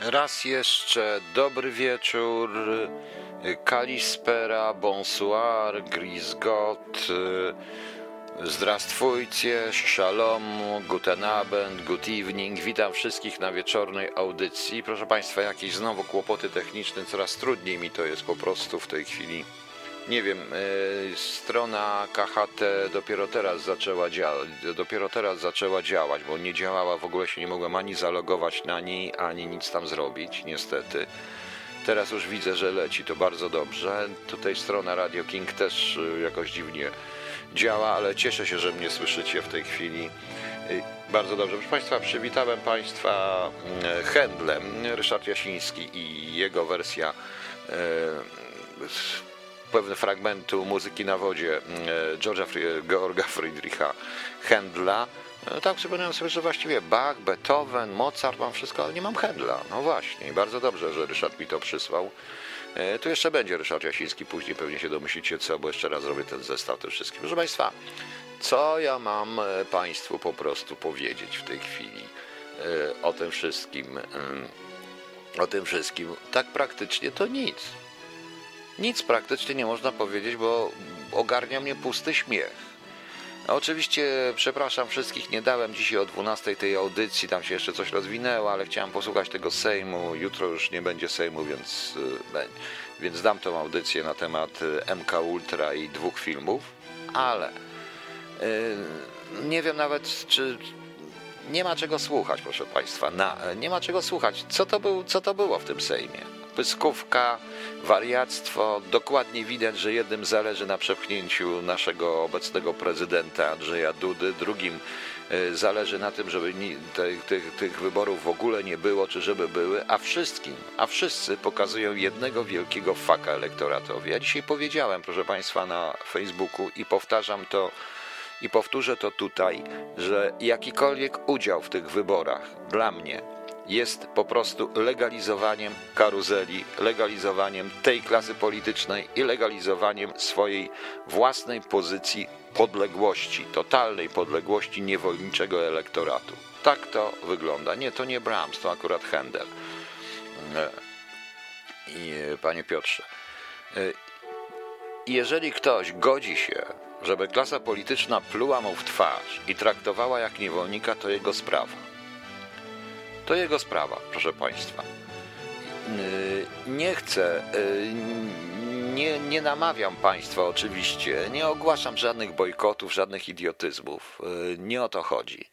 Raz jeszcze dobry wieczór, kalispera, bonsoir, gris got, zdrastwujcie, shalom, guten Abend, good evening. Witam wszystkich na wieczornej audycji. Proszę Państwa, jakieś znowu kłopoty techniczne, coraz trudniej mi to jest po prostu w tej chwili. Nie wiem, e, strona KHT dopiero teraz zaczęła działać, dopiero teraz zaczęła działać, bo nie działała, w ogóle się nie mogłem ani zalogować na niej, ani nic tam zrobić, niestety. Teraz już widzę, że leci to bardzo dobrze. Tutaj strona Radio King też e, jakoś dziwnie działa, ale cieszę się, że mnie słyszycie w tej chwili. E, Bardzo dobrze. Proszę Państwa, przywitałem Państwa Händlem, Ryszard Jasiński i jego wersja pewne fragmentu muzyki na wodzie George'a Fri- Georga Friedricha Händla. E, Tak przypomniałem sobie, że właściwie Bach, Beethoven, Mozart mam wszystko, ale nie mam Händla. No właśnie, bardzo dobrze, że Ryszard mi to przysłał. E, Tu jeszcze będzie Ryszard Jasiński, później pewnie się domyślicie co, bo jeszcze raz zrobię ten zestaw tym wszystkim. Proszę Państwa, co ja mam e, Państwu po prostu powiedzieć w tej chwili o tym wszystkim? em, O tym wszystkim. Tak praktycznie to nic. Nic praktycznie nie można powiedzieć, bo ogarnia mnie pusty śmiech. A Oczywiście przepraszam wszystkich, nie dałem dzisiaj o 12 tej audycji, tam się jeszcze coś rozwinęło, ale chciałem posłuchać tego Sejmu. Jutro już nie będzie Sejmu, więc, bę- więc dam tą audycję na temat y, MK Ultra i dwóch filmów, ale y, nie wiem nawet, czy nie ma czego słuchać, proszę Państwa. Na, nie ma czego słuchać. Co to, był, co to było w tym Sejmie? Pyskówka, wariactwo. Dokładnie widać, że jednym zależy na przepchnięciu naszego obecnego prezydenta Andrzeja Dudy, drugim y, zależy na tym, żeby tych, tych, tych wyborów w ogóle nie było, czy żeby były, a wszystkim, a wszyscy pokazują jednego wielkiego faka elektoratowi. Ja dzisiaj powiedziałem, proszę Państwa, na Facebooku i powtarzam to i powtórzę to tutaj, że jakikolwiek udział w tych wyborach dla mnie jest po prostu legalizowaniem karuzeli, legalizowaniem tej klasy politycznej i legalizowaniem swojej własnej pozycji podległości, totalnej podległości niewolniczego elektoratu. Tak to wygląda. Nie, to nie Brahms, to akurat Handel. E, I, panie Piotrze, e, jeżeli ktoś godzi się, żeby klasa polityczna pluła mu w twarz i traktowała jak niewolnika, to jego sprawa. To jego sprawa, proszę Państwa. Yy, Nie chcę, yy, nie, nie namawiam Państwa oczywiście, nie ogłaszam żadnych bojkotów, żadnych idiotyzmów. Yy, Nie o to chodzi.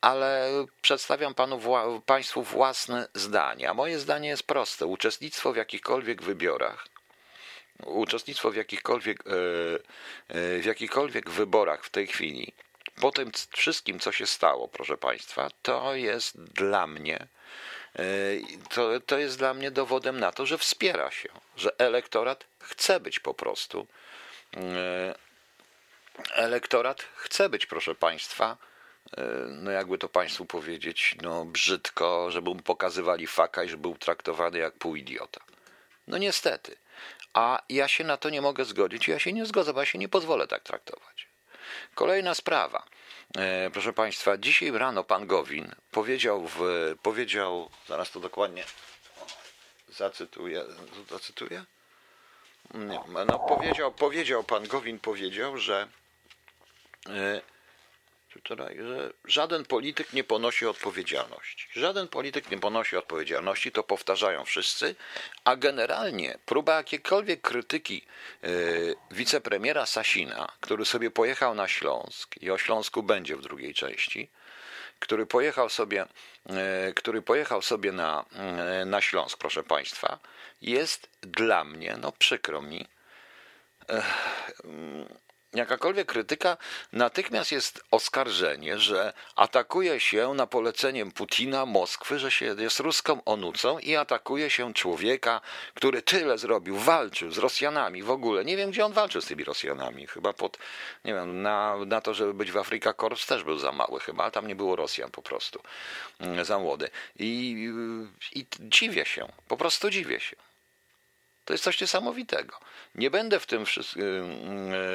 Ale przedstawiam panu Państwu własne zdanie. A moje zdanie jest proste. Uczestnictwo w jakichkolwiek wybiorach uczestnictwo w jakichkolwiek, w jakichkolwiek wyborach w tej chwili, po tym wszystkim, co się stało, proszę Państwa, to jest dla mnie, e, to, to jest dla mnie dowodem na to, że wspiera się, że elektorat chce być po prostu, e, elektorat chce być, proszę Państwa, e, no jakby to Państwu powiedzieć, no brzydko, żeby mu pokazywali faka i żeby był traktowany jak pół-idiota. No niestety. A ja się na to nie mogę zgodzić, ja się nie zgodzę, bo ja się nie pozwolę tak traktować. Kolejna sprawa. E, proszę Państwa, dzisiaj rano pan Gowin powiedział, w, powiedział zaraz to dokładnie zacytuję, zacytuję? Nie, no powiedział, powiedział pan Gowin, powiedział, że e, Wczoraj, że żaden polityk nie ponosi odpowiedzialności. Żaden polityk nie ponosi odpowiedzialności, to powtarzają wszyscy, a generalnie próba jakiejkolwiek krytyki e, wicepremiera Sasina, który sobie pojechał na Śląsk i o Śląsku będzie w drugiej części, który pojechał sobie, e, który pojechał sobie na, e, na Śląsk, proszę Państwa, jest dla mnie, no przykro mi, jakakolwiek krytyka, natychmiast jest oskarżenie, że atakuje się na poleceniem Putina Moskwy, że się jest ruską onucą i atakuje się człowieka, który tyle zrobił, walczył z Rosjanami w ogóle. Nie wiem, gdzie on walczył z tymi Rosjanami. Chyba pod, nie wiem, na, na to, żeby być w Afryka Korps też był za mały chyba, ale tam nie było Rosjan po prostu, mm, za młody. I, i dziwię się, po prostu dziwię się. To jest coś niesamowitego. Nie będę w tym wszystkim,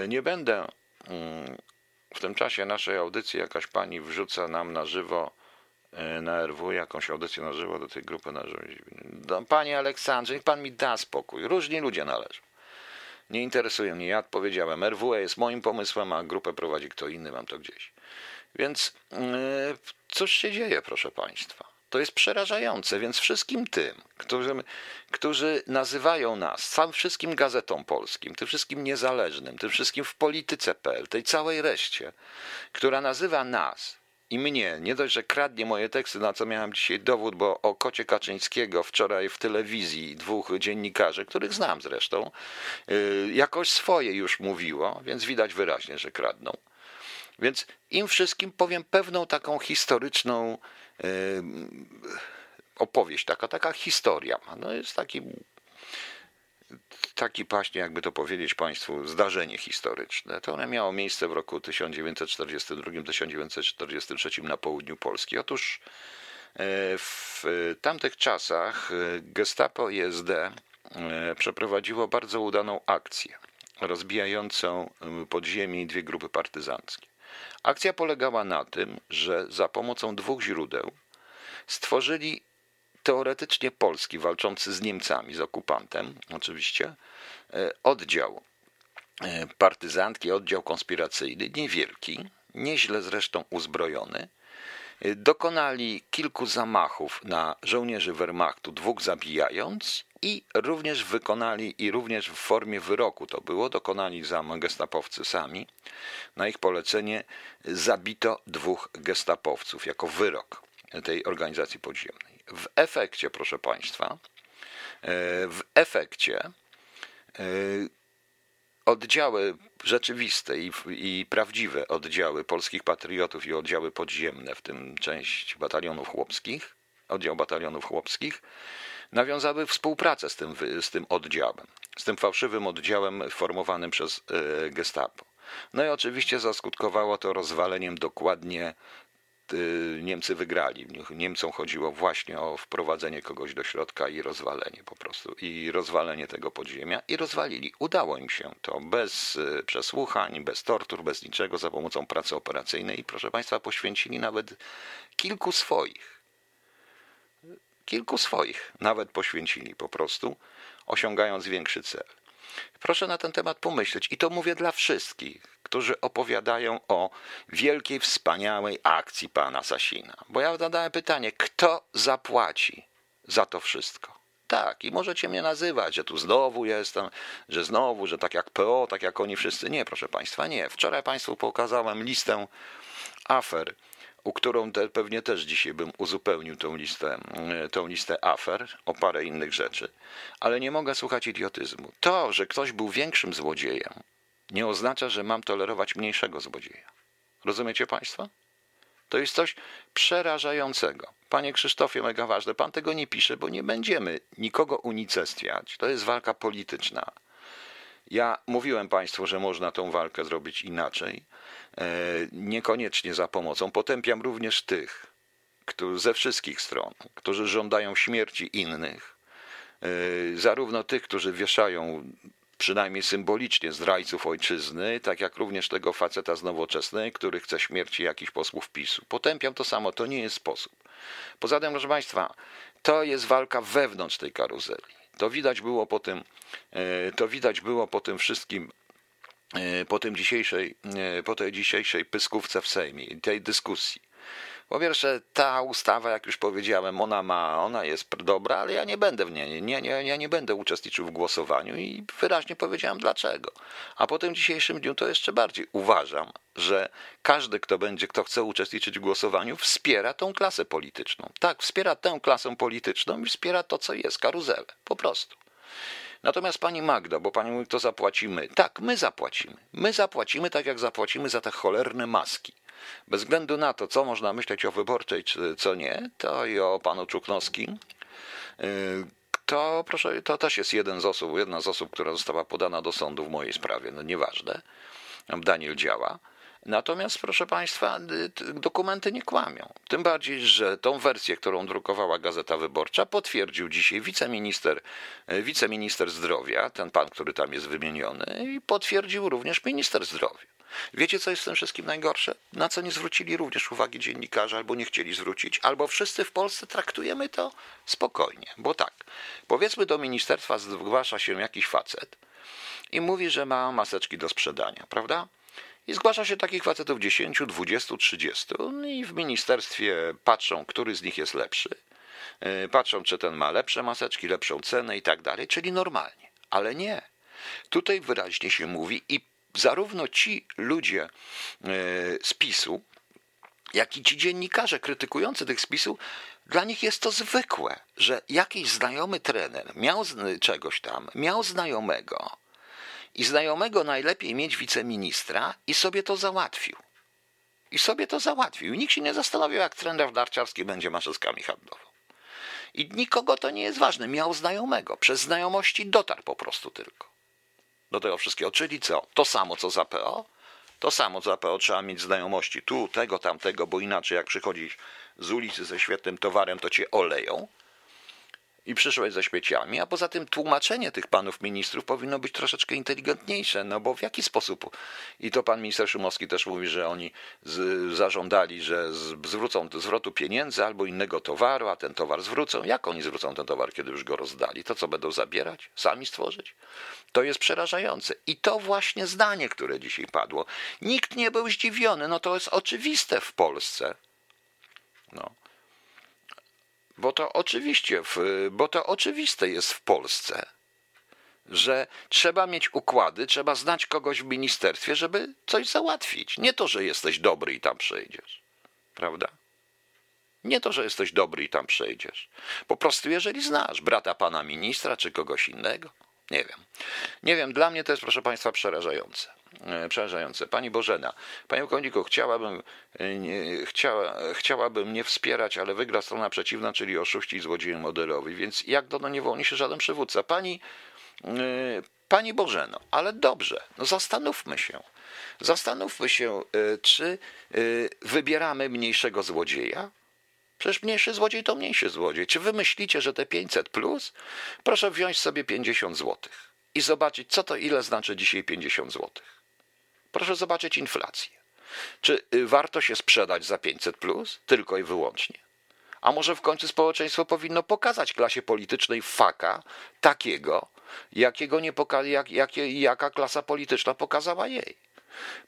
nie będę mm, w tym czasie naszej audycji jakaś pani wrzuca nam na żywo e, na RW jakąś audycję na żywo do tej grupy na żywo. No, panie Aleksandrze, niech pan mi da spokój. Różni ludzie należą. Nie interesuje mnie, ja powiedziałem, RWE jest moim pomysłem, a grupę prowadzi kto inny, mam to gdzieś. Więc yy, cóż się dzieje, proszę państwa? To jest przerażające, więc wszystkim tym, którzy, którzy nazywają nas, całym wszystkim gazetom polskim, tym wszystkim niezależnym, tym wszystkim w polityce.pl, tej całej reszcie, która nazywa nas i mnie, nie dość, że kradnie moje teksty, na co miałem dzisiaj dowód, bo o kocie Kaczyńskiego wczoraj w telewizji dwóch dziennikarzy, których znam zresztą, yy, jakoś swoje już mówiło, więc widać wyraźnie, że kradną. Więc im wszystkim powiem pewną taką historyczną opowieść, taka, taka historia. No jest taki taki właśnie, jakby to powiedzieć Państwu, zdarzenie historyczne. To ono miało miejsce w roku 1942-1943 na południu Polski. Otóż e, w tamtych czasach e, Gestapo i SD e, przeprowadziło bardzo udaną akcję rozbijającą podziemi dwie grupy partyzanckie. Akcja polegała na tym, że za pomocą dwóch źródeł stworzyli teoretycznie polski, walczący z Niemcami, z okupantem oczywiście, e, oddział e, partyzantki, oddział konspiracyjny, niewielki, nieźle zresztą uzbrojony, e, dokonali kilku zamachów na żołnierzy Wehrmachtu, dwóch zabijając i również wykonali, i również w formie wyroku to było, dokonali za gestapowcy sami, na ich polecenie zabito dwóch gestapowców jako wyrok tej organizacji podziemnej. W efekcie, proszę Państwa, e, w efekcie e, oddziały rzeczywiste i, i, prawdziwe oddziały polskich patriotów i oddziały podziemne, w tym część batalionów chłopskich, oddział batalionów chłopskich, nawiązały współpracę z tym, z tym oddziałem, z tym fałszywym oddziałem formowanym przez e, Gestapo. No i oczywiście zaskutkowało to rozwaleniem dokładnie Y, Niemcy wygrali. Niemcom chodziło właśnie o wprowadzenie kogoś do środka i rozwalenie po prostu. I rozwalenie tego podziemia. I rozwalili. Udało im się to bez y, przesłuchań, bez tortur, bez niczego, za pomocą pracy operacyjnej. I proszę Państwa, poświęcili nawet kilku swoich. Kilku swoich nawet poświęcili po prostu, osiągając większy cel. Proszę na ten temat pomyśleć i to mówię dla wszystkich, którzy opowiadają o wielkiej, wspaniałej akcji pana Sasina. Bo ja zadałem pytanie, kto zapłaci za to wszystko? Tak, i możecie mnie nazywać, że tu znowu jestem, że znowu, że tak jak PO, tak jak oni wszyscy. Nie, proszę Państwa, nie. Wczoraj Państwu pokazałem listę afer, u którą te, pewnie też dzisiaj bym uzupełnił tą listę, e, tą listę afer o parę innych rzeczy, ale nie mogę słuchać idiotyzmu. To, że ktoś był większym złodziejem, nie oznacza, że mam tolerować mniejszego złodzieja. Rozumiecie Państwo? To jest coś przerażającego. Panie Krzysztofie, mega ważne, pan tego nie pisze, bo nie będziemy nikogo unicestwiać. To jest walka polityczna. Ja mówiłem Państwu, że można tą walkę zrobić inaczej, e, niekoniecznie za pomocą. Potępiam również tych, którzy, ze wszystkich stron, którzy żądają śmierci innych, e, zarówno tych, którzy wieszają przynajmniej symbolicznie zdrajców ojczyzny, tak jak również tego faceta z nowoczesnej, który chce śmierci jakichś posłów PiSu. Potępiam to samo, to nie jest sposób. Poza tym, proszę Państwa, to jest walka wewnątrz tej karuzeli. To widać było po tym, e, to widać było po tym wszystkim, e, po, tym dzisiejszej, e, po tej dzisiejszej pyskówce w Sejmie, tej dyskusji. Po pierwsze, ta ustawa, jak już powiedziałem, ona ma, ona jest dobra, ale ja nie będę w niej, nie, nie, ja nie będę uczestniczył w głosowaniu i wyraźnie powiedziałem dlaczego. A po tym dzisiejszym dniu to jeszcze bardziej uważam, że każdy, kto będzie, kto chce uczestniczyć w głosowaniu, wspiera tą klasę polityczną. Tak, wspiera tę klasę polityczną i wspiera to, co jest, karuzelę, po prostu. Natomiast pani Magda, bo pani mówi, to zapłacimy. Tak, my zapłacimy. My zapłacimy tak, jak zapłacimy za te cholerne maski. Bez względu na to, co można myśleć o wyborczej, czy co nie, to i o panu Czuknowskim, y, to proszę, to też jest jeden z osób, jedna z osób, która została podana do sądu w mojej sprawie, no nieważne. Daniel działa. Natomiast, proszę Państwa, y, dokumenty nie kłamią. Tym bardziej, że tą wersję, którą drukowała Gazeta Wyborcza, potwierdził dzisiaj wiceminister, y, wiceminister zdrowia, ten pan, który tam jest wymieniony, i potwierdził również minister zdrowia. Wiecie, co jest w tym wszystkim najgorsze? Na co nie zwrócili również uwagi dziennikarze, albo nie chcieli zwrócić, albo wszyscy w Polsce traktujemy to spokojnie. Bo tak, powiedzmy do ministerstwa zgłasza się jakiś facet i mówi, że ma maseczki do sprzedania, prawda? I zgłasza się takich facetów 10, 20, 30. I w ministerstwie patrzą, który z nich jest lepszy. E, patrzą, czy ten ma lepsze maseczki, lepszą cenę i tak dalej, czyli normalnie. Ale nie. Tutaj wyraźnie się mówi i zarówno ci ludzie e, z PiSu, jak i ci dziennikarze krytykujący tych spisów, dla nich jest to zwykłe, że jakiś znajomy trener miał czegoś tam, miał znajomego i znajomego najlepiej mieć wiceministra i sobie to załatwił. I sobie to załatwił. I nikt się nie zastanowił, jak trener narciarski będzie maszyskami handlował. I nikogo to nie jest ważne. Miał znajomego. Przez znajomości dotarł po prostu tylko do tego wszystkiego. Czyli co? To samo co za PO? To samo co za PO trzeba mieć znajomości tu, tego, tamtego, bo inaczej jak przychodzisz z ulicy ze świetnym towarem, to cię oleją i przyszłeś ze śmieciami, a poza tym tłumaczenie tych panów ministrów powinno być troszeczkę inteligentniejsze, no bo w jaki sposób, i to pan minister Szumowski też mówi, że oni z, zażądali, że z, zwrócą zwrotu pieniędzy albo innego towaru, a ten towar zwrócą. Jak oni zwrócą ten towar, kiedy już go rozdali? To co będą zabierać? Sami stworzyć? To jest przerażające. I to właśnie zdanie, które dzisiaj padło. Nikt nie był zdziwiony, no to jest oczywiste w Polsce. No. Bo to oczywiście, w, bo to oczywiste jest w Polsce, że trzeba mieć układy, trzeba znać kogoś w ministerstwie, żeby coś załatwić. Nie to, że jesteś dobry i tam przejdziesz. Prawda? Nie to, że jesteś dobry i tam przejdziesz. Po prostu, jeżeli znasz brata pana ministra czy kogoś innego, nie wiem. Nie wiem, dla mnie to jest, proszę państwa, przerażające. E, przerażające. Pani Bożena, Panie Koniku, chciałabym, e, nie, chciała, chciałabym nie wspierać, ale wygra strona przeciwna, czyli oszuści i złodzieje modelowi, więc jak do no nie wolni się żaden przywódca. Pani, e, Pani Bożeno, ale dobrze, no zastanówmy się. Zastanówmy się, czy wybieramy mniejszego złodzieja, Przecież mniejszy złodziej to mniejszy złodziej. Czy wy myślicie, że te 500 plus? Proszę wziąć sobie 50 zł i zobaczyć, co to ile znaczy dzisiaj 50 zł. Proszę zobaczyć inflację. Czy y, warto się sprzedać za 500 plus? Tylko i wyłącznie. A może w końcu społeczeństwo powinno pokazać klasie politycznej faka takiego, jakiego nie poka- jak, jak, jaka klasa polityczna pokazała jej.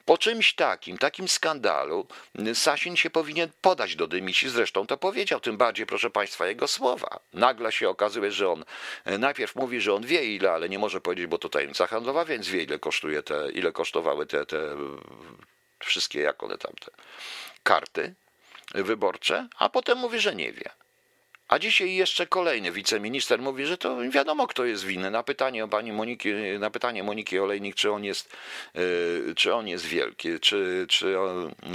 Po czymś takim, takim skandalu, Sasin się powinien podać do dymisji, zresztą to powiedział, tym bardziej, proszę Państwa, jego słowa. Nagle się okazuje, że on e, najpierw mówi, że on wie ile, ale nie może powiedzieć, bo to tajemnica handlowa, więc wie ile kosztuje te, ile kosztowały te, te wszystkie, jak one tam, te karty wyborcze, a potem mówi, że nie wie. A dzisiaj jeszcze kolejny wiceminister mówi, że to wiadomo, kto jest winny. Na pytanie o pani Moniki, na pytanie Moniki Olejnik, czy on jest, e, czy on jest wielki, czy, czy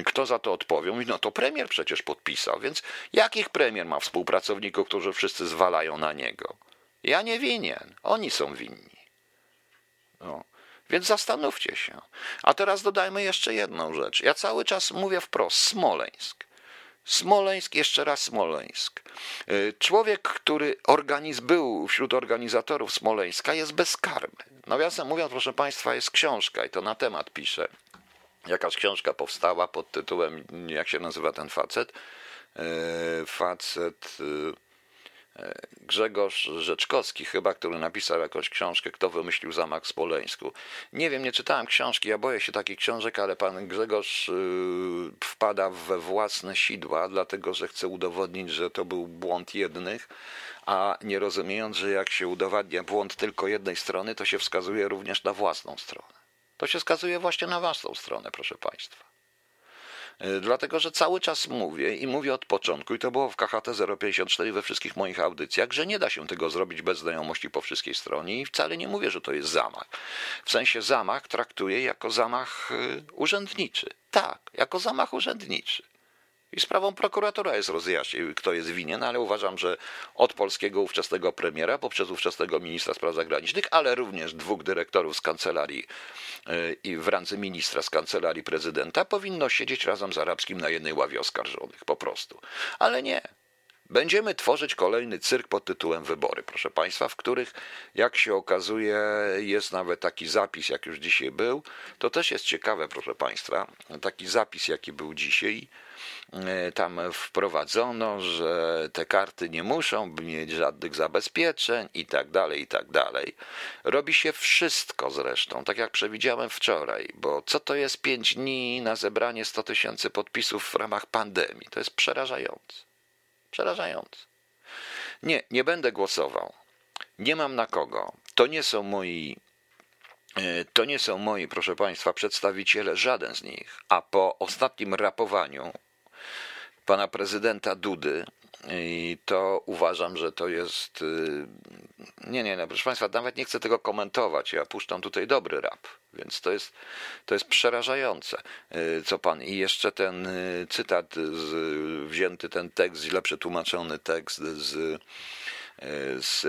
kto za to odpowie. Mówi, no to premier przecież podpisał, więc jakich premier ma współpracowników, którzy wszyscy zwalają na niego? Ja nie winien, oni są winni. No. Więc zastanówcie się. A teraz dodajmy jeszcze jedną rzecz. Ja cały czas mówię wprost, Smoleńsk. Smoleńsk, jeszcze raz Smoleńsk. Y, człowiek, który organiz, był wśród organizatorów Smoleńska, jest bezkarny. Nawiasem mówiąc, proszę Państwa, jest książka i to na temat pisze. Jakaś książka powstała pod tytułem, jak się nazywa ten facet? Y, facet. Grzegorz Rzeczkowski chyba, który napisał jakąś książkę, kto wymyślił zamach w Smoleńsku. Nie wiem, nie czytałem książki, ja boję się takich książek, ale pan Grzegorz y, wpada we własne sidła, dlatego że chce udowodnić, że to był błąd jednych, a nie rozumiejąc, że jak się udowadnia błąd tylko jednej strony, to się wskazuje również na własną stronę. To się wskazuje właśnie na własną stronę, proszę państwa. E, dlatego, że cały czas mówię i mówię od początku, i to było w KHT 054 we wszystkich moich audycjach, że nie da się tego zrobić bez znajomości po wszystkiej stronie i wcale nie mówię, że to jest zamach. W sensie zamach traktuję jako zamach e, urzędniczy. Tak, jako zamach urzędniczy. I sprawą prokuratora jest rozjaśnić, kto jest winien, ale uważam, że od polskiego ówczesnego premiera, poprzez ówczesnego ministra spraw zagranicznych, ale również dwóch dyrektorów z kancelarii e, i w randze ministra z kancelarii prezydenta powinno siedzieć razem z arabskim na jednej ławie oskarżonych, po prostu. Ale nie. Będziemy tworzyć kolejny cyrk pod tytułem Wybory, proszę Państwa, w których, jak się okazuje, jest nawet taki zapis, jak już dzisiaj był. To też jest ciekawe, proszę Państwa, taki zapis, jaki był dzisiaj. E, tam wprowadzono, że te karty nie muszą mieć żadnych zabezpieczeń i tak dalej, i tak dalej. Robi się wszystko zresztą, tak jak przewidziałem wczoraj, bo co to jest pięć dni na zebranie 100 tysięcy podpisów w ramach pandemii? To jest przerażające. Przerażające. Nie, nie będę głosował. Nie mam na kogo. To nie są moi e, to nie są moi, proszę Państwa, przedstawiciele, żaden z nich. A po ostatnim rapowaniu pana prezydenta Dudy, i to uważam, że to jest. Y, nie, nie, no, proszę Państwa, nawet nie chcę tego komentować. Ja puszczam tutaj dobry rap, więc to jest, to jest przerażające, y, co pan. I jeszcze ten y, cytat, z, wzięty ten tekst, źle przetłumaczony tekst z, z,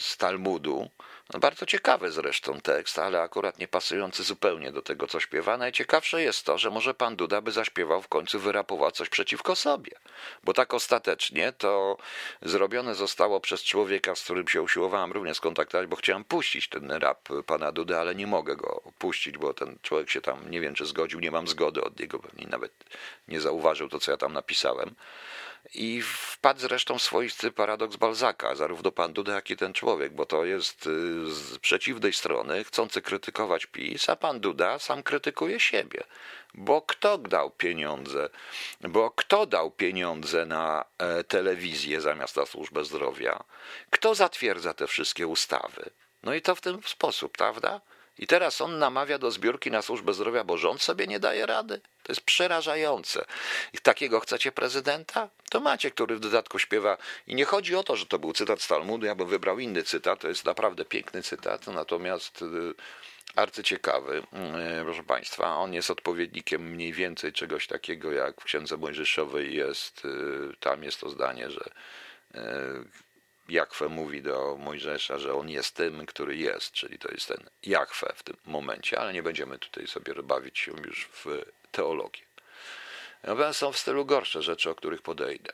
z Talmudu, no bardzo ciekawy zresztą tekst, ale akurat nie pasujący zupełnie do tego, co śpiewa. Najciekawsze jest to, że może pan Duda by zaśpiewał w końcu, wyrapował coś przeciwko sobie. Bo tak ostatecznie to zrobione zostało przez człowieka, z którym się usiłowałem również skontaktować, bo chciałem puścić ten rap pana Duda, ale nie mogę go puścić, bo ten człowiek się tam, nie wiem czy zgodził, nie mam zgody od niego, pewnie nawet nie zauważył to, co ja tam napisałem. I wpadł zresztą swoisty paradoks Balzaka, zarówno pan Duda, jak i ten człowiek, bo to jest y, z przeciwnej strony chcący krytykować PiS, a pan Duda sam krytykuje siebie. Bo kto dał pieniądze? Bo kto dał pieniądze na e, telewizję zamiast na służbę zdrowia? Kto zatwierdza te wszystkie ustawy? No i to w ten sposób, prawda? I teraz on namawia do zbiórki na służbę zdrowia, bo rząd sobie nie daje rady. To jest przerażające. I takiego chcecie prezydenta? To macie, który w dodatku śpiewa. I nie chodzi o to, że to był cytat z Talmudu, ja bym wybrał inny cytat. To jest naprawdę piękny cytat, natomiast y, arcyciekawy, y, proszę Państwa. On jest odpowiednikiem mniej więcej czegoś takiego, jak w Księdze Mojżeszowej jest. Y, tam jest to zdanie, że Jakwe mówi do Mojżesza, że on jest tym, który jest, czyli to jest ten Jakwe w tym momencie, ale nie będziemy tutaj sobie bawić się już w teologię. Natomiast są w stylu gorsze rzeczy, o których podejdę,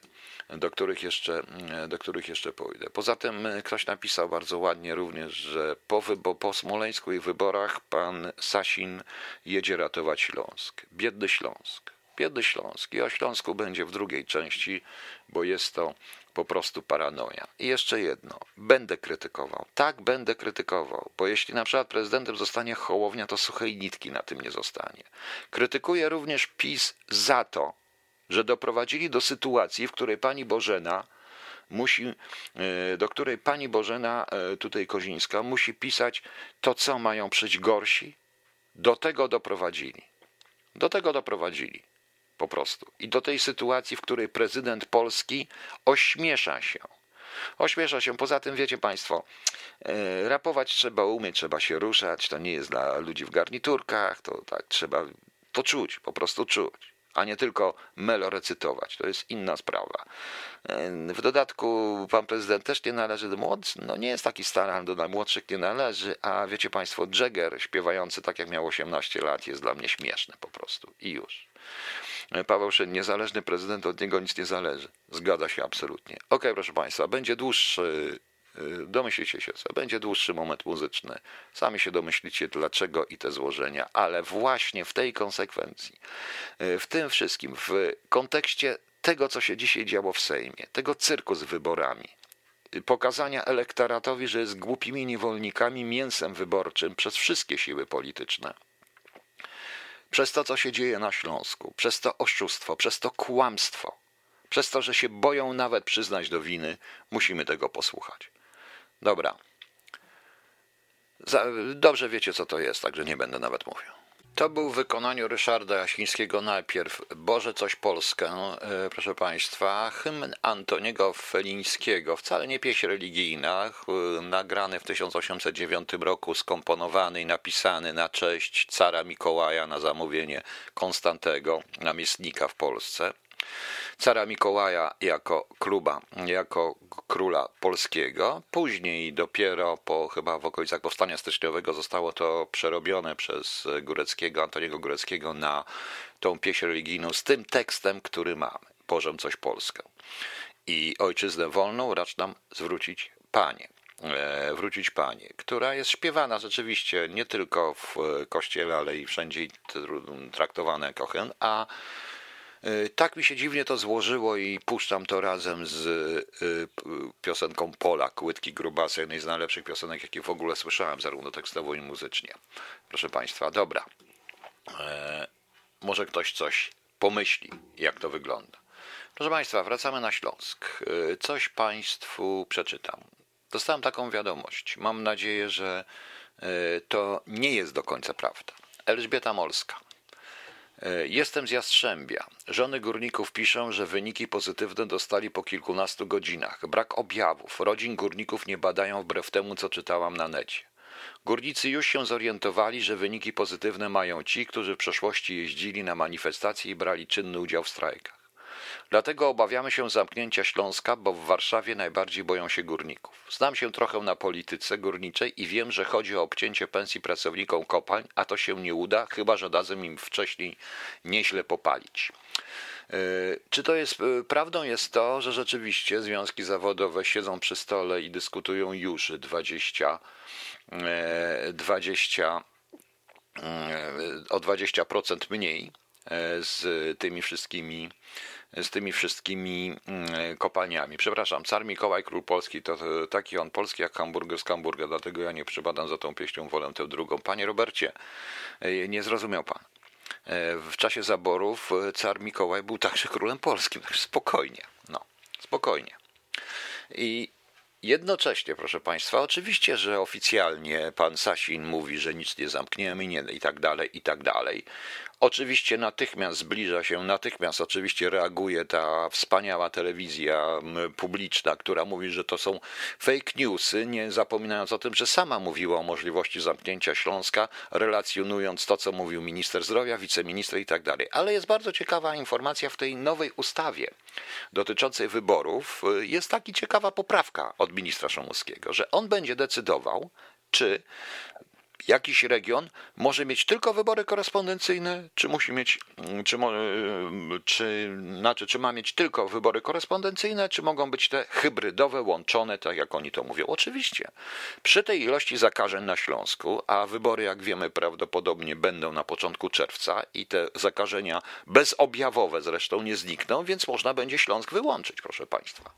do których jeszcze, do których jeszcze pójdę. Poza tym ktoś napisał bardzo ładnie również, że po, wybo, po smoleńsku i wyborach pan Sasin jedzie ratować Śląsk. Biedny Śląsk. Biedny Śląsk. I o Śląsku będzie w drugiej części, bo jest to po prostu paranoja. I jeszcze jedno, będę krytykował. Tak, będę krytykował, bo jeśli na przykład prezydentem zostanie Hołownia, to suchej nitki na tym nie zostanie. Krytykuję również PiS za to, że doprowadzili do sytuacji, w której pani Bożena musi, e, do której pani Bożena, e, tutaj Kozińska, musi pisać to, co mają przyjść gorsi. Do tego doprowadzili. Do tego doprowadzili po prostu. I do tej sytuacji, w której prezydent Polski ośmiesza się. Ośmiesza się. Poza tym, wiecie Państwo, e, rapować trzeba umieć, trzeba się ruszać. To nie jest dla ludzi w garniturkach, to tak trzeba to czuć, po prostu czuć, a nie tylko melorecytować. To jest inna sprawa. E, w dodatku pan prezydent też nie należy do młodszych, no nie jest taki stary, ale do najmłodszych nie należy, a wiecie Państwo, Jagger śpiewający tak jak miał 18 lat jest dla mnie śmieszny po prostu i już. Paweł Szyn, niezależny prezydent, od niego nic nie zależy. Zgadza się absolutnie. Ok, proszę Państwa, będzie dłuższy, y, domyślicie się, co będzie dłuższy moment muzyczny. Sami się domyślicie dlaczego i te złożenia, ale właśnie w tej konsekwencji, y, w tym wszystkim, w kontekście tego, co się dzisiaj działo w Sejmie, tego cyrku z wyborami, y, pokazania elektoratowi, że jest głupimi niewolnikami, mięsem wyborczym przez wszystkie siły polityczne przez to, co się dzieje na Śląsku, przez to oszustwo, przez to kłamstwo, przez to, że się boją nawet przyznać do winy, musimy tego posłuchać. Dobra. Dobrze wiecie, co to jest, także nie będę nawet mówił. To był w wykonaniu Ryszarda Jasińskiego najpierw Boże coś Polskę, e, proszę Państwa, hymn Antoniego Felińskiego, wcale nie pieśń religijna, nagrany w 1809 roku, skomponowany i napisany na cześć cara Mikołaja na zamówienie Konstantego, namiestnika w Polsce cara Mikołaja jako kluba, jako króla polskiego. Później dopiero po chyba w okolicach powstania styczniowego zostało to przerobione przez Góreckiego, Antoniego Góreckiego na tą pieśń religijną z tym tekstem, który mamy. Bożem coś Polskę. i ojczyznę wolną racz nam zwrócić Panie. E, wrócić Panie, która jest śpiewana rzeczywiście nie tylko w kościele, ale i wszędzie traktowana jako hymn, a e, tak mi się dziwnie to złożyło i puszczam to razem z e, piosenką Polak, Łydki Grubasa, jednej z najlepszych piosenek, jakie w ogóle słyszałem, zarówno tekstowo i muzycznie. Proszę Państwa, dobra. Może ktoś coś pomyśli, jak to wygląda. Proszę Państwa, wracamy na Śląsk. Coś Państwu przeczytam. Dostałem taką wiadomość. Mam nadzieję, że e, to nie jest do końca prawda. Elżbieta Molska. E, jestem z Jastrzębia. Żony górników piszą, że wyniki pozytywne dostali po kilkunastu godzinach. Brak objawów. Rodzin górników nie badają wbrew temu, co czytałam na necie. Górnicy już się zorientowali, że wyniki pozytywne mają ci, którzy w przeszłości jeździli na manifestacje i brali czynny udział w strajkach. Dlatego obawiamy się zamknięcia Śląska, bo w Warszawie najbardziej boją się górników. Znam się trochę na polityce górniczej i wiem, że chodzi o obcięcie pensji pracownikom kopalń, a to się nie uda, chyba że dadzą im wcześniej nieźle popalić. E, czy to jest e, prawdą jest to, że rzeczywiście związki zawodowe siedzą przy stole i dyskutują już 20, 20 e, o 20% mniej z tymi wszystkimi z tymi wszystkimi mm, kopalniami. Przepraszam, car Mikołaj Król Polski to taki on polski jak hamburger z Hamburga, dlatego ja nie przypadam za tą pieśnią, wolę tę drugą. Panie Robercie, e, nie zrozumiał pan. E, w czasie zaborów e, car Mikołaj był także królem polskim, spokojnie, no, spokojnie. I Jednocześnie, proszę Państwa, oczywiście, że oficjalnie pan Sasin mówi, że nic nie zamkniemy nie, i tak dalej, i tak dalej. Oczywiście natychmiast zbliża się, natychmiast oczywiście reaguje ta wspaniała telewizja publiczna, która mówi, że to są fake newsy, nie zapominając o tym, że sama mówiła o możliwości zamknięcia Śląska, relacjonując to, co mówił minister zdrowia, wiceminister i tak dalej. Ale jest bardzo ciekawa informacja w tej nowej ustawie dotyczącej wyborów. Jest taka ciekawa poprawka od ministra Szomuskiego, że on będzie decydował, czy jakiś region może mieć tylko wybory korespondencyjne, czy musi mieć, czy, czy, znaczy, czy ma mieć tylko wybory korespondencyjne, czy mogą być te hybrydowe, łączone, tak jak oni to mówią. Oczywiście, przy tej ilości zakażeń na Śląsku, a wybory, jak wiemy, prawdopodobnie będą na początku czerwca i te zakażenia bezobjawowe zresztą nie znikną, więc można będzie Śląsk wyłączyć, proszę Państwa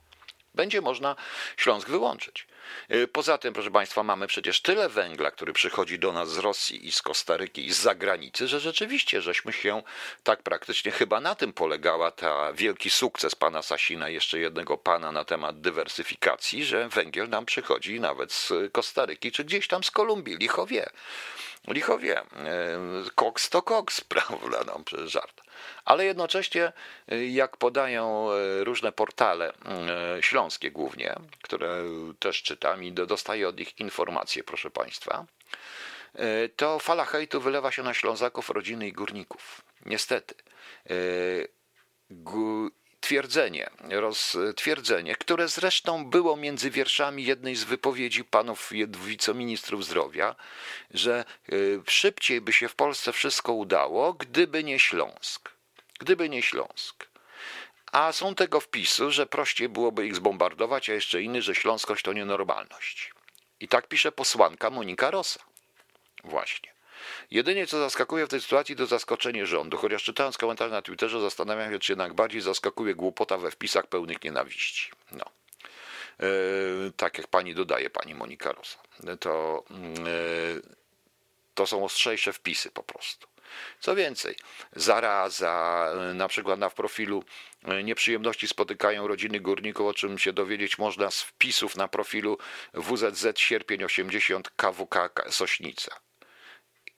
będzie można Śląsk wyłączyć. Y, poza tym, proszę Państwa, mamy przecież tyle węgla, który przychodzi do nas z Rosji i z Kostaryki i z zagranicy, że rzeczywiście żeśmy się tak praktycznie chyba na tym polegała ta wielki sukces pana Sasina, jeszcze jednego pana na temat dywersyfikacji, że węgiel nam przychodzi nawet z Kostaryki czy gdzieś tam z Kolumbii, licho wie. Licho wie. Y, koks to koks, prawda? No, żart ale jednocześnie, y, jak podają y, różne portale y, śląskie głównie, które też czytam i dostaję od nich informacje, proszę Państwa, to fala hejtu wylewa się na Ślązaków, rodziny i górników. Niestety. Twierdzenie, roztwierdzenie, które zresztą było między wierszami jednej z wypowiedzi panów wiceministrów zdrowia, że szybciej by się w Polsce wszystko udało, gdyby nie Śląsk gdyby nie Śląsk. A są tego wpisy, że prościej byłoby ich zbombardować, a jeszcze inny, że śląskość to nienormalność. I tak pisze posłanka Monika Rosa. Właśnie. Jedynie co zaskakuje w tej sytuacji to zaskoczenie rządu, chociaż czytając komentarze na Twitterze zastanawiam się, czy jednak bardziej zaskakuje głupota we wpisach pełnych nienawiści. No. Yy, tak jak pani dodaje, pani Monika Rosa. To, yy, to są ostrzejsze wpisy po prostu. Co więcej, zaraza, na przykład na profilu e, nieprzyjemności spotykają rodziny górników, o czym się dowiedzieć można z wpisów na profilu WZZ sierpień 80 KWK Sośnica.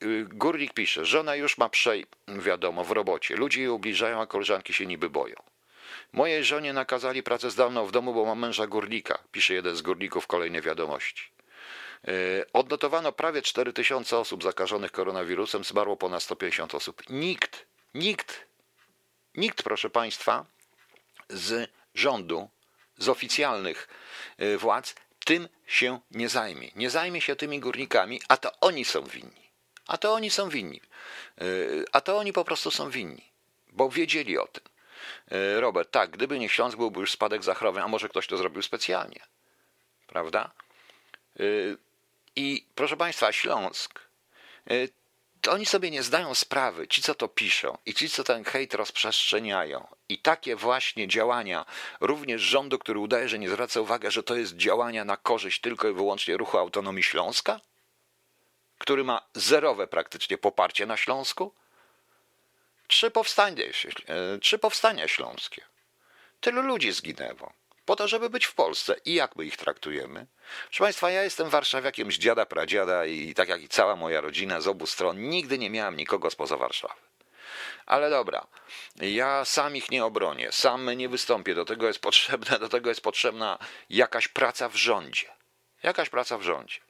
Y, górnik pisze, żona już ma przej, wiadomo, w robocie. Ludzie jej ubliżają, a koleżanki się niby boją. Mojej żonie nakazali pracę zdalną w domu, bo mam męża górnika, pisze jeden z górników kolejnej wiadomości. E, odnotowano prawie 4 tysiące osób zakażonych koronawirusem, zmarło ponad 150 osób. Nikt, nikt, nikt, proszę Państwa, z rządu, z oficjalnych e, władz tym się nie zajmie. Nie zajmie się tymi górnikami, a to oni są winni. A to oni są winni. E, a to oni po prostu są winni, bo wiedzieli o tym. E, Robert, tak, gdyby nie Śląsk, byłby już spadek zachorowań, a może ktoś to zrobił specjalnie. Prawda? E, I proszę Państwa, Śląsk, to oni sobie nie zdają sprawy, ci co to piszą i ci co ten hejt rozprzestrzeniają. I takie właśnie działania, również rządu, który udaje, że nie zwraca uwagi, że to jest działania na korzyść tylko i wyłącznie ruchu autonomii Śląska, który ma zerowe praktycznie poparcie na Śląsku, Trzy powstania, e, trzy powstania śląskie. Tylu ludzi zginęło. Po to, żeby być w Polsce. I jak my ich traktujemy? Proszę Państwa, ja jestem warszawiakiem z dziada, pradziada i tak jak i cała moja rodzina z obu stron, nigdy nie miałem nikogo spoza Warszawy. Ale dobra, ja sam ich nie obronię, sam nie wystąpię, do tego jest potrzebna, do tego jest potrzebna jakaś praca w rządzie. Jakaś praca w rządzie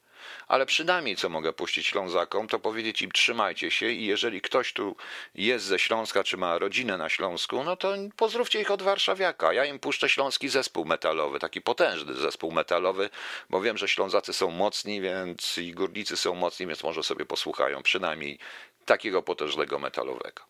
ale przynajmniej co mogę puścić Ślązakom, to powiedzieć im trzymajcie się i jeżeli ktoś tu jest ze Śląska, czy ma rodzinę na Śląsku, no to pozdrówcie ich od warszawiaka. Ja im puszczę śląski zespół metalowy, taki potężny zespół metalowy, bo wiem, że Ślązacy są mocni, więc i górnicy są mocni, więc może sobie posłuchają przynajmniej takiego potężnego metalowego.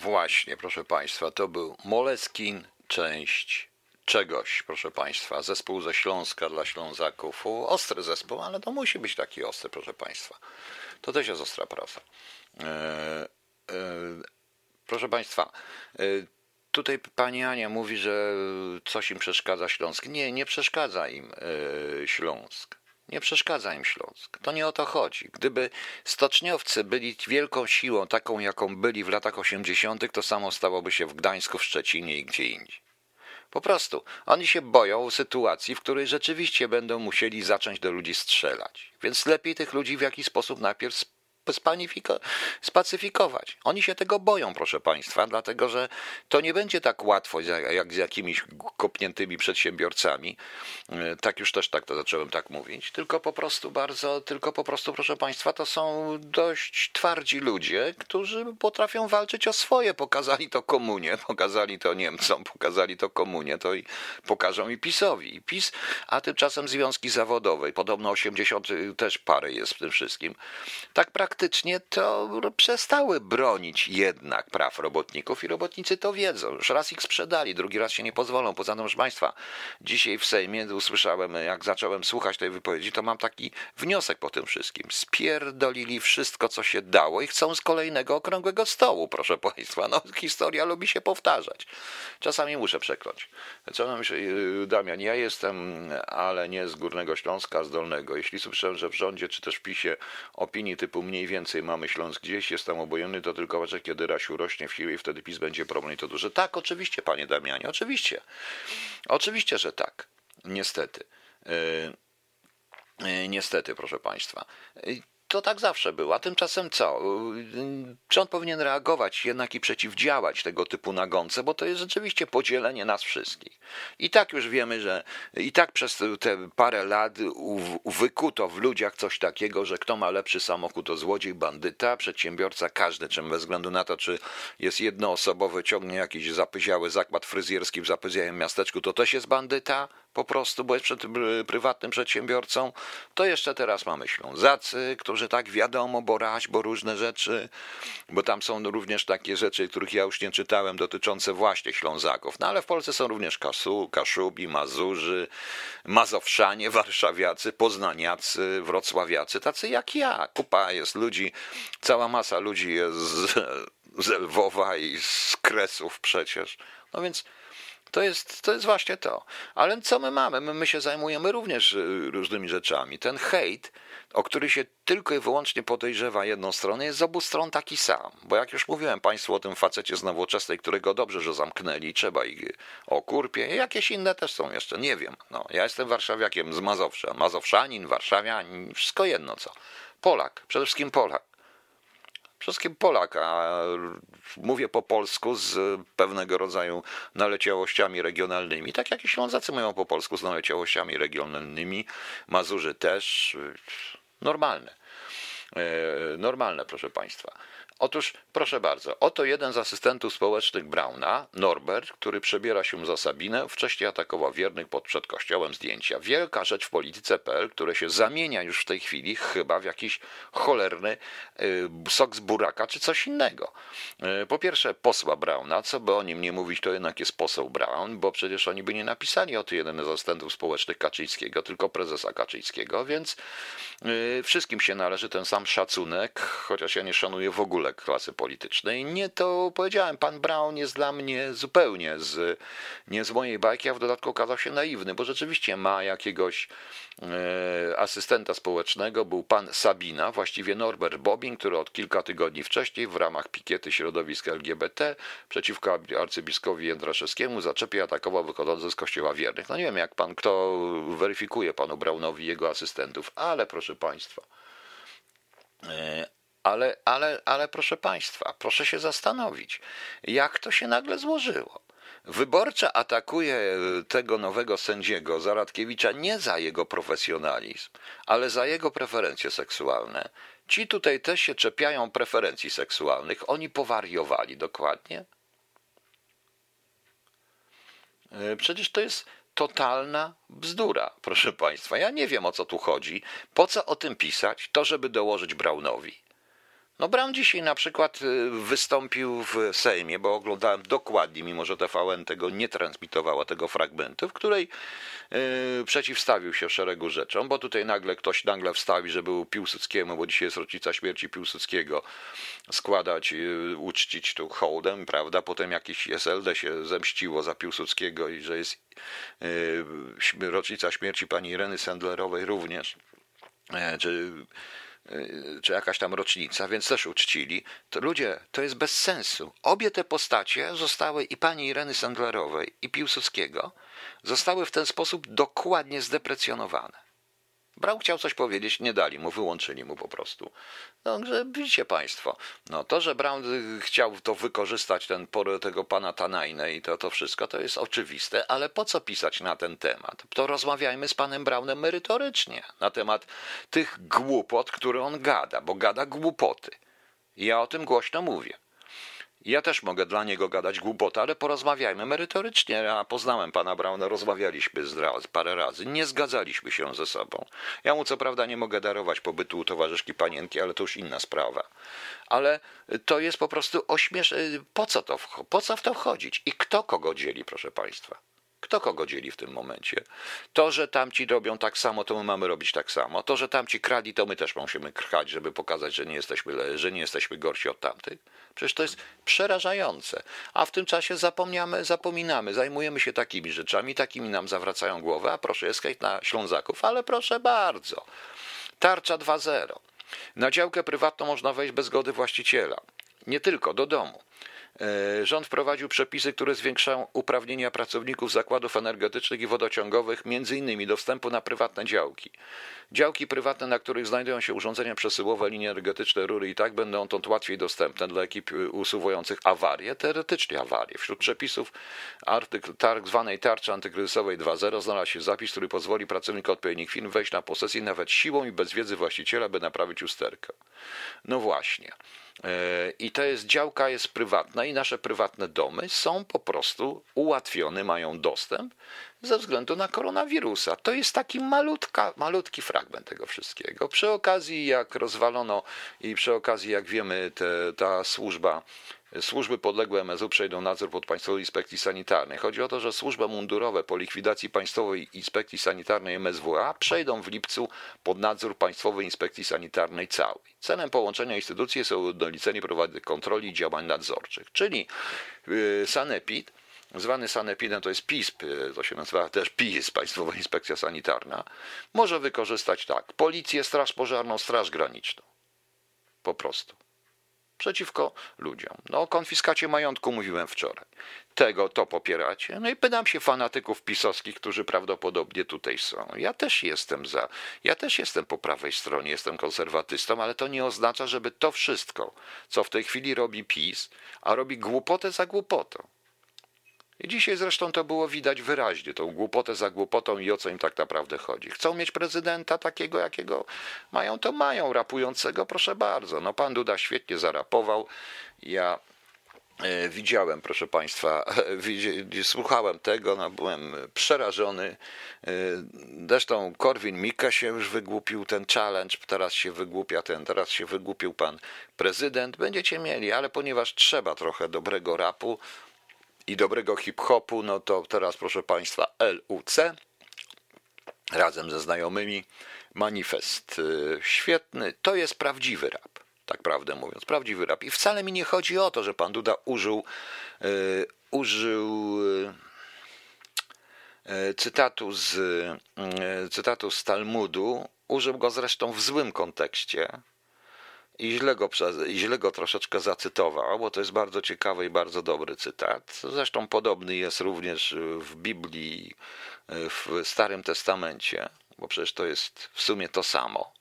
Właśnie, proszę Państwa, to był Moleskin, część czegoś, proszę Państwa. Zespół ze Śląska dla Ślązaków. Ostry zespół, ale to musi być taki ostry, proszę Państwa. To też jest ostra praca. E, e, proszę Państwa, e, tutaj pani Ania mówi, że coś im przeszkadza Śląsk. Nie, nie przeszkadza im Śląsk. Nie przeszkadza im Śląsk. To nie o to chodzi. Gdyby stoczniowcy byli wielką siłą, taką jaką byli w latach 80., to samo stałoby się w Gdańsku, w Szczecinie i gdzie indziej. Po prostu oni się boją sytuacji, w której rzeczywiście będą musieli zacząć do ludzi strzelać. Więc lepiej tych ludzi w jakiś sposób najpierw spacyfikować. Oni się tego boją, proszę Państwa, dlatego że to nie będzie tak łatwo jak z jakimiś kopniętymi przedsiębiorcami. E, tak już też tak to zacząłem tak mówić, tylko po prostu bardzo, tylko po prostu, proszę Państwa, to są dość twardzi ludzie, którzy potrafią walczyć o swoje. Pokazali to komunie, pokazali to Niemcom, pokazali to komunie, to i pokażą i PiSowi. I PiS, a tymczasem związki zawodowe, podobno 80 też parę jest w tym wszystkim. Tak praktycznie faktycznie to przestały bronić jednak praw robotników i robotnicy to wiedzą. Już raz ich sprzedali, drugi raz się nie pozwolą. Poza tym, proszę Państwa, dzisiaj w Sejmie usłyszałem, jak zacząłem słuchać tej wypowiedzi, to mam taki wniosek po tym wszystkim. Spierdolili wszystko, co się dało i chcą z kolejnego okrągłego stołu, proszę Państwa. No, historia lubi się powtarzać. Czasami muszę przekląć. Co nam się, Damian, ja jestem, ale nie z Górnego Śląska, z Dolnego. Jeśli słyszałem, że w rządzie, czy też w PiSie opinii typu mniej więcej mamy Śląsk gdzieś, jest tam obojętny, to tylko że kiedy Rasiu rośnie w siłę i wtedy PiS będzie problem i to duże. Tak, oczywiście, panie Damianie, oczywiście. Oczywiście, że tak. Niestety. Yy, niestety, proszę państwa. Yy, to tak zawsze było. A tymczasem co? Rząd powinien reagować jednak i przeciwdziałać tego typu nagonce, bo to jest rzeczywiście podzielenie nas wszystkich. I tak już wiemy, że i tak przez te parę lat wykuto w ludziach coś takiego, że kto ma lepszy samochód to złodziej, bandyta, przedsiębiorca, każdy, czym bez względu na to, czy jest jednoosobowy, ciągnie jakiś zapyziały zakład fryzjerski w zapyziałym miasteczku, to też jest bandyta, po prostu, bo jest przed, prywatnym przedsiębiorcą, to jeszcze teraz mamy Ślązacy, którzy tak wiadomo, bo raź, bo różne rzeczy, bo tam są również takie rzeczy, których ja już nie czytałem, dotyczące właśnie Ślązaków. No ale w Polsce są również Kasu, Kaszubi, Mazurzy, Mazowszanie, Warszawiacy, Poznaniacy, Wrocławiacy, tacy jak ja. Kupa jest ludzi, cała masa ludzi jest z, z Lwowa i z Kresów przecież. No więc to jest, to jest właśnie to. Ale co my mamy? My, my się zajmujemy również y, różnymi rzeczami. Ten hejt, o który się tylko i wyłącznie podejrzewa jedną stronę, jest z obu stron taki sam. Bo jak już mówiłem Państwu o tym facecie z nowoczesnej, którego dobrze, że zamknęli, trzeba ich o kurpie, jakieś inne też są jeszcze, nie wiem. No, ja jestem warszawiakiem z Mazowsza. Mazowszanin, warszawianin, wszystko jedno co. Polak, przede wszystkim Polak wszystkim Polak, a mówię po polsku z pewnego rodzaju naleciałościami regionalnymi, tak jak i Ślązacy mówią po polsku z naleciałościami regionalnymi, Mazurzy też, normalne. E, normalne, proszę Państwa. Otóż, proszę bardzo, oto jeden z asystentów społecznych Brauna, Norbert, który przebiera się za Sabinę, wcześniej atakował wiernych pod przed kościołem zdjęcia. Wielka rzecz w polityce.pl, które się zamienia już w tej chwili chyba w jakiś cholerny y, sok z buraka czy coś innego. Y, po pierwsze, posła Brauna, co by o nim nie mówić, to jednak jest poseł Braun, bo przecież oni by nie napisali o tym jeden z asystentów społecznych Kaczyńskiego, tylko prezesa Kaczyńskiego, więc y, wszystkim się należy ten sam szacunek, chociaż ja nie szanuję w ogóle klasy politycznej. Nie to powiedziałem, pan Brown jest dla mnie zupełnie z, nie z mojej bajki, a w dodatku okazał się naiwny, bo rzeczywiście ma jakiegoś e, asystenta społecznego, był pan Sabina, właściwie Norbert Bobin, który od kilka tygodni wcześniej w ramach pikiety środowiska LGBT przeciwko arcybiskupowi Jędraszewskiemu zaczepie atakował wychodzący z kościoła wiernych. No nie wiem, jak pan kto weryfikuje panu Brownowi jego asystentów, ale proszę państwa, e, ale, ale, ale proszę Państwa, proszę się zastanowić, jak to się nagle złożyło. Wyborcza atakuje tego nowego sędziego Zaradkiewicza nie za jego profesjonalizm, ale za jego preferencje seksualne. Ci tutaj też się czepiają preferencji seksualnych. Oni powariowali dokładnie. E, przecież to jest totalna bzdura, proszę Państwa. Ja nie wiem o co tu chodzi. Po co o tym pisać? To, żeby dołożyć Braunowi. No Brown dzisiaj na przykład y, wystąpił w Sejmie, bo oglądałem dokładnie, mimo że TVN tego nie transmitowała, tego fragmentu, w której yy, przeciwstawił się szeregu rzeczom, bo tutaj nagle ktoś nagle wstawi, że był Piłsudskiemu, bo dzisiaj jest rocznica śmierci Piłsudskiego, składać, yy, uczcić tu hołdem, prawda? Potem jakiś SLD się zemściło za Piłsudskiego i że jest yy, rocznica śmierci pani Ireny Sendlerowej również. E, czy czy jakaś tam rocznica, więc też uczcili. To ludzie, to jest bez sensu. Obie te postacie zostały i pani Ireny Sandlerowej, i Piłsudskiego, zostały w ten sposób dokładnie zdeprecjonowane. Brał chciał coś powiedzieć, nie dali mu, wyłączyli mu po prostu. No, że widzicie Państwo, no to, że Brown chciał to wykorzystać, ten tego pana Tanajne i to, to wszystko, to jest oczywiste, ale po co pisać na ten temat? To rozmawiajmy z panem Brownem merytorycznie na temat tych głupot, które on gada, bo gada głupoty. Ja o tym głośno mówię. Ja też mogę dla niego gadać głupota, ale porozmawiajmy merytorycznie. Ja poznałem pana Brauna, rozmawialiśmy z parę razy, nie zgadzaliśmy się ze sobą. Ja mu co prawda nie mogę darować pobytu u towarzyszki panienki, ale to już inna sprawa. Ale to jest po prostu ośmiesz... Po co, to, po co w to wchodzić? I kto kogo dzieli, proszę państwa? Kto kogo dzieli w tym momencie? To, że tamci robią tak samo, to my mamy robić tak samo. To, że tamci krali, to my też musimy krchać, żeby pokazać, że nie jesteśmy, że nie jesteśmy gorsi od tamtych. Przecież to jest przerażające. A w tym czasie zapomniamy, zapominamy, zajmujemy się takimi rzeczami, takimi nam zawracają głowę, a proszę, jest na Ślązaków, ale proszę bardzo. Tarcza 2.0. Na działkę prywatną można wejść bez zgody właściciela. Nie tylko, do domu. E, rząd wprowadził przepisy, które zwiększają uprawnienia pracowników zakładów energetycznych i wodociągowych, innymi do wstępu na prywatne działki. Działki prywatne, na których znajdują się urządzenia przesyłowe, linie energetyczne, rury i tak będą dotąd łatwiej dostępne dla ekip usuwających awarie, teoretycznie awarie. Wśród przepisów artykuł tak zwanej tarczy antykryzysowej 2.0 znalazł się zapis, który pozwoli pracownikom odpowiednich firm wejść na posesję nawet siłą i bez wiedzy właściciela, by naprawić usterkę. No właśnie. E, I to jest działka jest prywatna i nasze prywatne domy są po prostu ułatwione, mają dostęp ze względu na koronawirusa. To jest taki malutka, malutki fragment tego wszystkiego. Przy okazji, jak rozwalono i przy okazji, jak wiemy, te, ta służba Służby podległe MSU przejdą nadzór pod Państwowej Inspekcji Sanitarnej. Chodzi o to, że służby mundurowe po likwidacji Państwowej Inspekcji Sanitarnej MSWA przejdą w lipcu pod nadzór Państwowej Inspekcji Sanitarnej całej. Celem połączenia instytucji jest ujednolicenie prowadzenia kontroli i działań nadzorczych, czyli yy, Sanepid zwany sanepidem, to jest PISP, to się nazywa też PIS, Państwowa Inspekcja Sanitarna, może wykorzystać tak, policję, straż pożarną, straż graniczną. Po prostu przeciwko ludziom. No o konfiskacie majątku mówiłem wczoraj. Tego to popieracie. No i pytam się fanatyków pisowskich, którzy prawdopodobnie tutaj są. Ja też jestem za. Ja też jestem po prawej stronie, jestem konserwatystą, ale to nie oznacza, żeby to wszystko, co w tej chwili robi PiS, a robi głupotę za głupotą. I dzisiaj zresztą to było widać wyraźnie, tą głupotę za głupotą i o co im tak naprawdę chodzi. Chcą mieć prezydenta takiego, jakiego mają, to mają, rapującego, proszę bardzo. No pan Duda świetnie zarapował. Ja e, widziałem, proszę Państwa, słuchałem tego, no, byłem przerażony. E, zresztą Korwin Mika się już wygłupił ten challenge, teraz się wygłupia ten, teraz się wygłupił pan prezydent. Będziecie mieli, ale ponieważ trzeba trochę dobrego rapu, i dobrego hip-hopu, no to teraz proszę Państwa LUC razem ze znajomymi manifest y, świetny. To jest prawdziwy rap, tak prawdę mówiąc, prawdziwy rap. I wcale mi nie chodzi o to, że pan Duda użył, yy, użył yy, cytatu z, yy, cytatu z Talmudu. Użył go zresztą w złym kontekście, i źle go, i źle go troszeczkę zacytował, bo to jest bardzo ciekawy i bardzo dobry cytat. Zresztą podobny jest również w Biblii, w Starym Testamencie, bo przecież to jest w sumie to samo.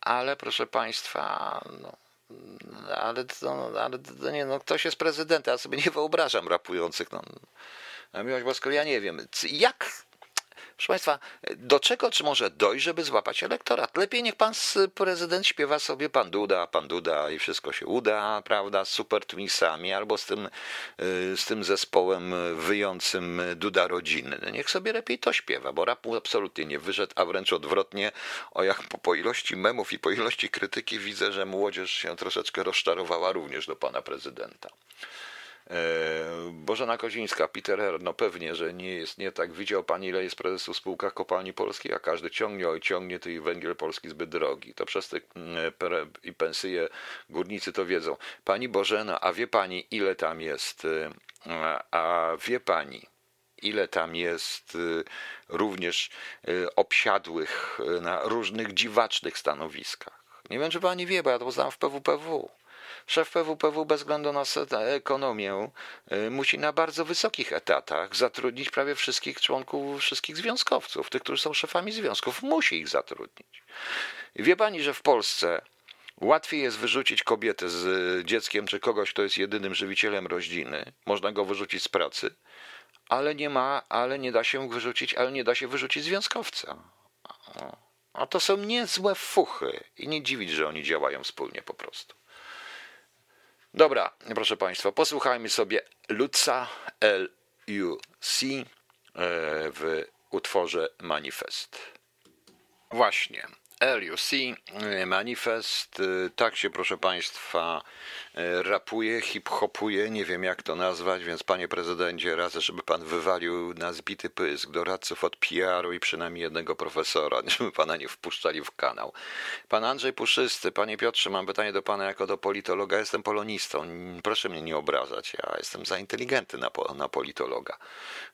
Ale proszę Państwa, no, ale, ale nie, no, ktoś jest prezydentem, ja sobie nie wyobrażam rapujących. No, miłość boską, ja nie wiem, jak Proszę Państwa, do czego czy może dojść, żeby złapać elektorat? Lepiej niech pan prezydent śpiewa sobie pan Duda, pan Duda i wszystko się uda, prawda, z super twinsami albo z tym, y, z tym zespołem wyjącym Duda rodziny. Niech sobie lepiej to śpiewa, bo rap absolutnie nie wyszedł, a wręcz odwrotnie, o jak po, po ilości memów i po ilości krytyki widzę, że młodzież się troszeczkę rozczarowała również do pana prezydenta. E, Bożena Kozińska, Peter R., no pewnie, że nie jest nie tak. Widział pani, ile jest prezesów w spółkach kopalni polskich, a każdy ciągnie, oj ciągnie, to i węgiel polski zbyt drogi. To przez te mm, i pensje górnicy to wiedzą. Pani Bożena, a wie pani, ile tam jest, e, a wie pani, ile tam jest e, również obsiadłych na różnych dziwacznych stanowiskach. Nie wiem, czy pani wie, bo ja to znam w PWPW. Szef PWPW bez względu na ekonomię y, musi na bardzo wysokich etatach zatrudnić prawie wszystkich członków, wszystkich związkowców, tych, którzy są szefami związków. Musi ich zatrudnić. Wie pani, że w Polsce Łatwiej jest wyrzucić kobietę z dzieckiem czy kogoś, kto jest jedynym żywicielem rodziny. Można go wyrzucić z pracy, ale nie ma, ale nie da się wyrzucić, ale nie da się wyrzucić związkowca. A to są niezłe fuchy i nie dziwić, że oni działają wspólnie po prostu. Dobra, proszę Państwa, posłuchajmy sobie Luca L.U.C. E, w utworze Manifest. Właśnie. LUC, y, manifest, y, tak się proszę Państwa y, rapuje, hip-hopuje, nie wiem jak to nazwać, więc panie prezydencie, radzę, żeby pan wywalił na zbity pysk doradców od PR-u i przynajmniej jednego profesora, żeby pana nie wpuszczali w kanał. Pan Andrzej Puszysty, panie Piotrze, mam pytanie do pana jako do politologa, jestem polonistą, proszę mnie nie obrażać, ja jestem za inteligentny na, na politologa.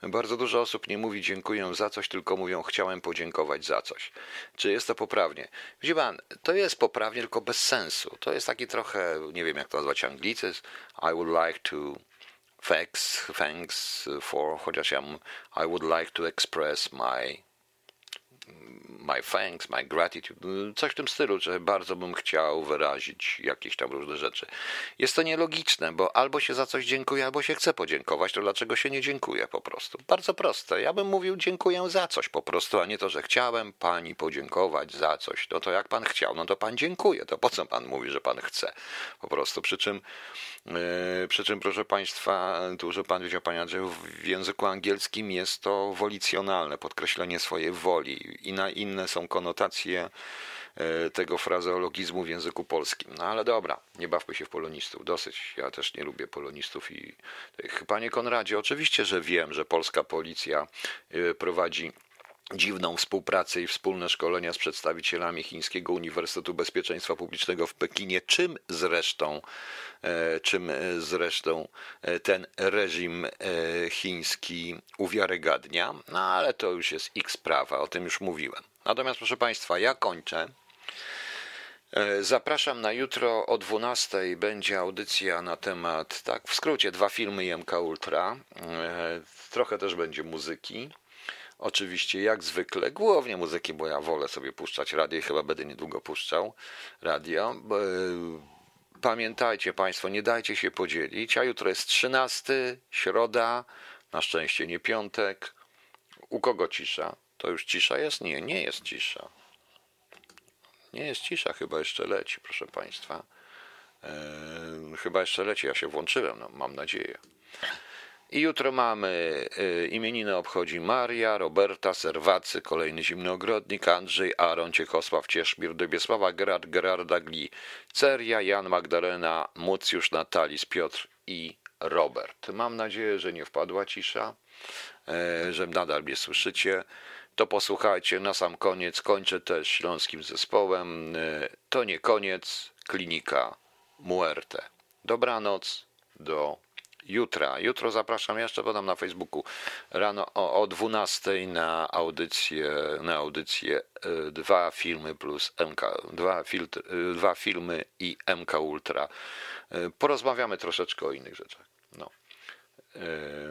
Bardzo dużo osób nie mówi dziękuję za coś, tylko mówią chciałem podziękować za coś. Czy jest to poprawnie? Poprawnie. Widzi pan, to jest poprawnie, tylko bez sensu. To jest taki trochę, nie wiem jak to nazwać anglicyzm. I would like to thanks, thanks for, chociaż ja I would like to express my my thanks, my gratitude, coś w tym stylu, że bardzo bym chciał wyrazić jakieś tam różne rzeczy. Jest to nielogiczne, bo albo się za coś dziękuję, albo się chce podziękować, to dlaczego się nie dziękuję po prostu? Bardzo proste. Ja bym mówił dziękuję za coś po prostu, a nie to, że chciałem pani podziękować za coś. No to jak pan chciał, no to pan dziękuję. To po co pan mówi, że pan chce? Po prostu. Przy czym, yy, przy czym proszę państwa, tu, że pan wiedział, panie Andrzeju, w języku angielskim jest to wolicjonalne, podkreślenie swojej woli i na inne są konotacje e, tego frazeologizmu w języku polskim. No ale dobra, nie bawmy się w polonistów, dosyć. Ja też nie lubię polonistów i panie Konradzie, oczywiście, że wiem, że polska policja e, prowadzi dziwną współpracę i wspólne szkolenia z przedstawicielami Chińskiego Uniwersytetu Bezpieczeństwa Publicznego w Pekinie, czym zresztą, e, czym zresztą ten reżim chiński uwiarygadnia, no ale to już jest ich sprawa, o tym już mówiłem. Natomiast, proszę Państwa, ja kończę. E, zapraszam na jutro o 12 będzie audycja na temat, tak, w skrócie, dwa filmy MK Ultra. E, trochę też będzie muzyki. Oczywiście, jak zwykle, głównie muzyki, bo ja wolę sobie puszczać radio i chyba będę niedługo puszczał radio. pamiętajcie Państwo, nie dajcie się podzielić, a jutro jest 13, środa, na szczęście nie piątek. U kogo cisza? To już cisza jest? Nie, nie jest cisza. Nie jest cisza, chyba jeszcze leci, proszę Państwa. Eee, chyba jeszcze leci, ja się włączyłem, no, mam nadzieję. I jutro mamy y, imieniny obchodzi Maria, Roberta, Serwacy, kolejny zimny ogrodnik, Andrzej, Aaron, Ciechosław, Cieszmir, Dobiesława, Gerard, Gerarda, Gli, Ceria, Jan, Magdalena, Mucjusz, Natalis, Piotr i Robert. Mam nadzieję, że nie wpadła cisza, e, że nadal mnie słyszycie. To posłuchajcie, na sam koniec kończę też śląskim zespołem. E, To nie koniec, klinika Muerte. Dobranoc, do jutra. Jutro zapraszam jeszcze, podam na Facebooku rano o, o 12 na audycję, na audycję e, dwa filmy plus MK, dwa, filtr, e, dwa filmy i MK Ultra. E, Porozmawiamy troszeczkę o innych rzeczach. No.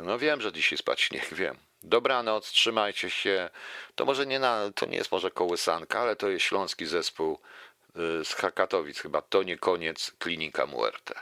No wiem, że dzisiaj spać śnieg, wiem. Dobranoc, trzymajcie się. To może nie na, to nie jest może kołysanka, ale to jest śląski zespół z Hakatowic chyba. To nie koniec, klinika Muerte.